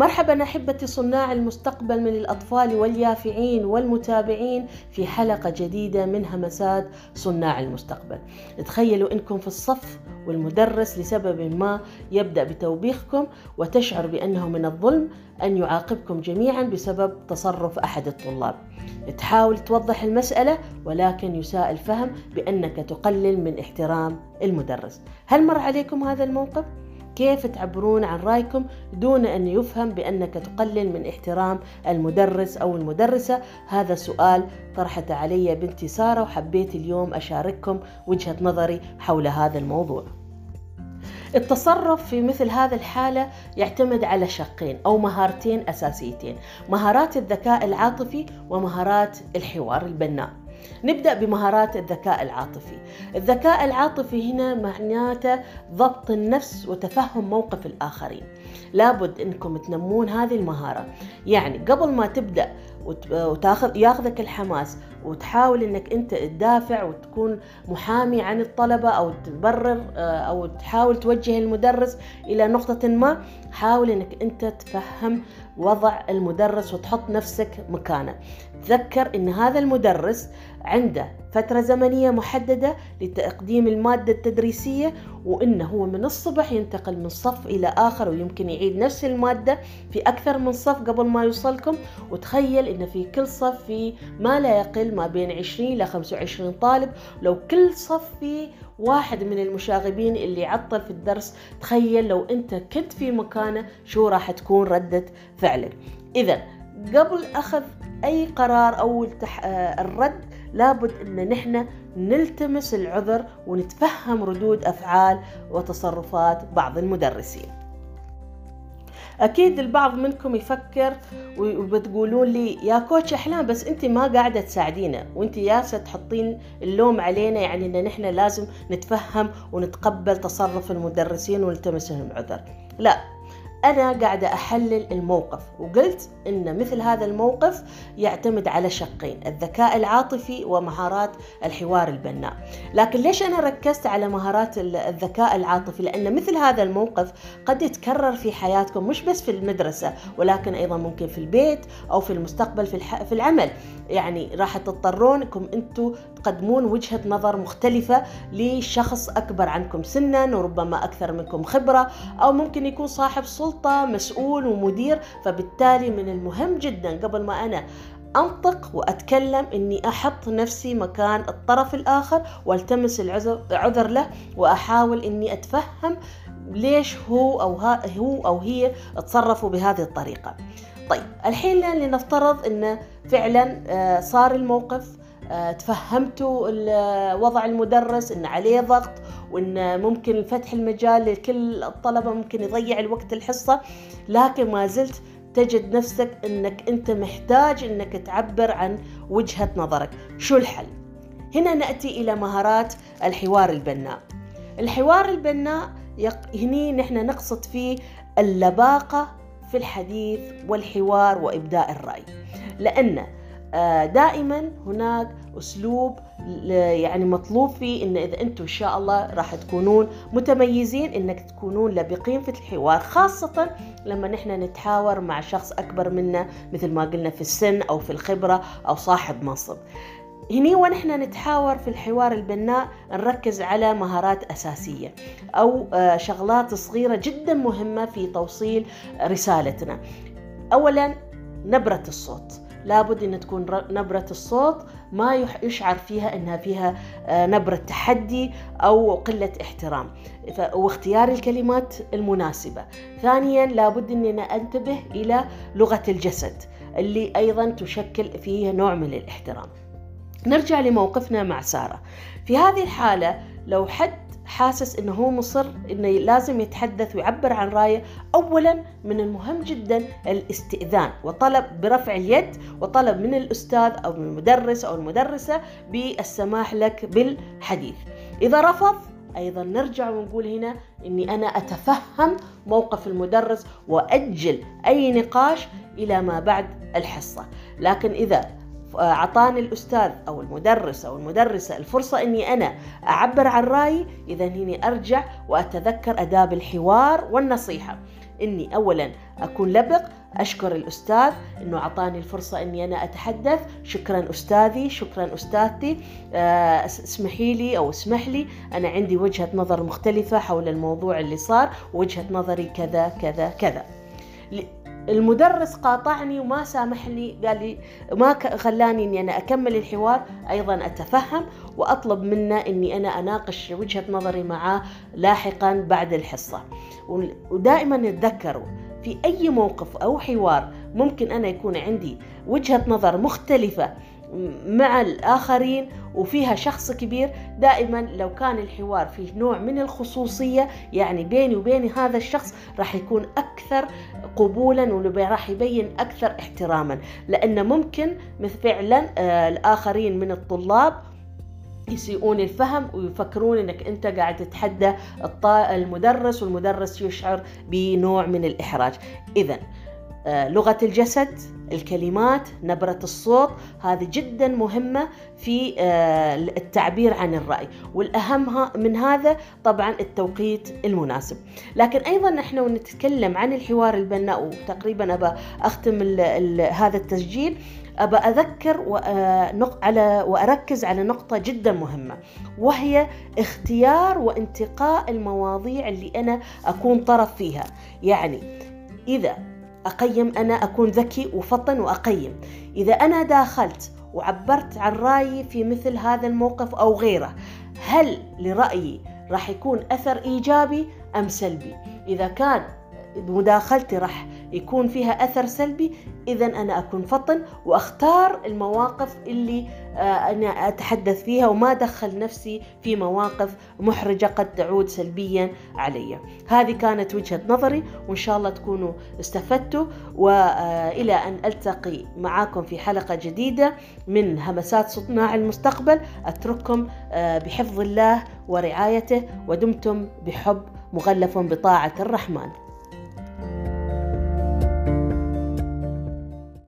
مرحبا أحبتي صناع المستقبل من الأطفال واليافعين والمتابعين في حلقة جديدة من همسات صناع المستقبل. تخيلوا إنكم في الصف والمدرس لسبب ما يبدأ بتوبيخكم وتشعر بأنه من الظلم أن يعاقبكم جميعا بسبب تصرف أحد الطلاب. تحاول توضح المسألة ولكن يساء الفهم بأنك تقلل من احترام المدرس. هل مر عليكم هذا الموقف؟ كيف تعبرون عن رأيكم دون أن يفهم بأنك تقلل من احترام المدرس أو المدرسة؟ هذا سؤال طرحته علي بنتي سارة وحبيت اليوم أشارككم وجهة نظري حول هذا الموضوع. التصرف في مثل هذا الحالة يعتمد على شقين أو مهارتين أساسيتين مهارات الذكاء العاطفي ومهارات الحوار البناء. نبدأ بمهارات الذكاء العاطفي. الذكاء العاطفي هنا معناته ضبط النفس وتفهم موقف الآخرين. لابد إنكم تنمون هذه المهارة. يعني قبل ما تبدأ وتاخذ ياخذك الحماس وتحاول إنك أنت تدافع وتكون محامي عن الطلبة أو تبرر آه، أو تحاول توجه المدرس إلى نقطة ما حاول إنك أنت تفهم وضع المدرس وتحط نفسك مكانه. تذكر إن هذا المدرس عنده فترة زمنية محددة لتقديم المادة التدريسية وإنه هو من الصبح ينتقل من صف إلى آخر ويمكن يعيد نفس المادة في أكثر من صف قبل ما يوصلكم. وتخيل إن في كل صف في ما لا يقل ما بين 20 إلى 25 طالب. لو كل صف فيه واحد من المشاغبين اللي عطل في الدرس. تخيل لو أنت كنت في مكانه شو راح تكون ردة فعلك. إذا قبل أخذ أي قرار أو الرد لابد أن نحن نلتمس العذر ونتفهم ردود أفعال وتصرفات بعض المدرسين. أكيد البعض منكم يفكر وبتقولون لي يا كوتش أحلام بس أنت ما قاعدة تساعدينا وأنت ياسه تحطين اللوم علينا يعني إن نحن لازم نتفهم ونتقبل تصرف المدرسين ونلتمس لهم عذر. لا. أنا قاعدة أحلل الموقف وقلت إن مثل هذا الموقف يعتمد على شقين الذكاء العاطفي ومهارات الحوار البناء. لكن ليش أنا ركزت على مهارات الذكاء العاطفي؟ لأن مثل هذا الموقف قد يتكرر في حياتكم مش بس في المدرسة ولكن أيضا ممكن في البيت أو في المستقبل في, الح... في العمل. يعني راح تضطرون انكم أنتم تقدمون وجهة نظر مختلفة لشخص أكبر عنكم سنا وربما أكثر منكم خبرة أو ممكن يكون صاحب سلطة سلطة مسؤول ومدير فبالتالي من المهم جدا قبل ما أنا أنطق وأتكلم إني أحط نفسي مكان الطرف الآخر والتمس العذر له وأحاول إني أتفهم ليش هو أو هو أو هي تصرفوا بهذه الطريقة. طيب الحين لنفترض إنه فعلا آه، صار الموقف تفهمتوا وضع المدرس إن عليه ضغط وإن ممكن فتح المجال لكل الطلبة ممكن يضيع الوقت الحصة. لكن ما زلت تجد نفسك إنك أنت محتاج إنك تعبر عن وجهة نظرك. شو الحل؟ هنا نأتي إلى مهارات الحوار البناء. الحوار البناء هني نحن نقصد فيه اللباقة في الحديث والحوار وإبداء الرأي. لأن آه، دائما هناك أسلوب يعني مطلوب فيه إن إذا أنتم إن شاء الله راح تكونون متميزين إنك تكونون لبقين في الحوار خاصة لما نحن نتحاور مع شخص أكبر منا مثل ما قلنا في السن أو في الخبرة أو صاحب منصب. هني ونحن نتحاور في الحوار البناء نركز على مهارات أساسية أو آه، شغلات صغيرة جدا مهمة في توصيل رسالتنا. أولا نبرة الصوت. لابد أن تكون نبرة الصوت ما يشعر فيها أنها فيها آه، نبرة تحدي أو قلة احترام. واختيار الكلمات المناسبة. ثانيا لابد أننا أنتبه إلى لغة الجسد اللي أيضا تشكل فيها نوع من الاحترام. نرجع لموقفنا مع سارة. في هذه الحالة لو حد حاسس إنه هو مصر إنه لازم يتحدث ويعبر عن رأيه اولا من المهم جدا الاستئذان وطلب برفع اليد وطلب من الأستاذ أو من المدرس أو المدرسة بالسماح لك بالحديث. إذا رفض أيضا نرجع ونقول هنا إني أنا أتفهم موقف المدرس وأجل أي نقاش إلى ما بعد الحصة. لكن إذا أعطاني الأستاذ أو المدرس أو المدرسة الفرصة إني أنا أعبر عن رأيي اذا هني أرجع وأتذكر أداب الحوار والنصيحة. إني اولا أكون لبق أشكر الأستاذ إنه أعطاني الفرصة إني أنا أتحدث. شكرا أستاذي شكرا أستاذتي. آه، اسمحي لي أو اسمح لي أنا عندي وجهة نظر مختلفة حول الموضوع اللي صار وجهة نظري كذا كذا كذا. المدرس قاطعني وما سامحني قال لي ما خلاني إني أنا أكمل الحوار أيضا أتفهم وأطلب منه إني أنا أناقش وجهة نظري معاه لاحقا بعد الحصة. ودائما نتذكروا في أي موقف أو حوار ممكن أنا يكون عندي وجهة نظر مختلفة مع الآخرين وفيها شخص كبير. دائما لو كان الحوار فيه نوع من الخصوصية يعني بيني وبين هذا الشخص راح يكون أكثر قبولا وراح يبين أكثر احتراما. لأن ممكن فعلا آه، الآخرين من الطلاب يسيئون الفهم ويفكرون إنك أنت قاعد تتحدى المدرس والمدرس يشعر بنوع من الإحراج. اذا لغة الجسد الكلمات نبرة الصوت هذه جدا مهمة في آه، التعبير عن الرأي. والأهم من هذا طبعا التوقيت المناسب. لكن أيضا نحن نتكلم عن الحوار البناء وتقريبا أبى أختم ال ال هذا التسجيل. أبى أذكر آه، على وأركز على نقطة جدا مهمة وهي اختيار وانتقاء المواضيع اللي أنا أكون طرف فيها. يعني إذا أقيم أنا أكون ذكي وفطن وأقيم. إذا أنا داخلت وعبرت عن رأيي في مثل هذا الموقف أو غيره هل لرأيي راح يكون أثر إيجابي أم سلبي؟ إذا كان مداخلتي راح يكون فيها أثر سلبي إذا أنا أكون فطن وأختار المواقف اللي آه، أنا أتحدث فيها وما أدخل نفسي في مواقف محرجة قد تعود سلبيا علي. هذه كانت وجهة نظري وإن شاء الله تكونوا استفدتوا وإلى أن ألتقي معاكم في حلقة جديدة من همسات صناع المستقبل. أترككم آه، بحفظ الله ورعايته ودمتم بحب مغلف بطاعة الرحمن.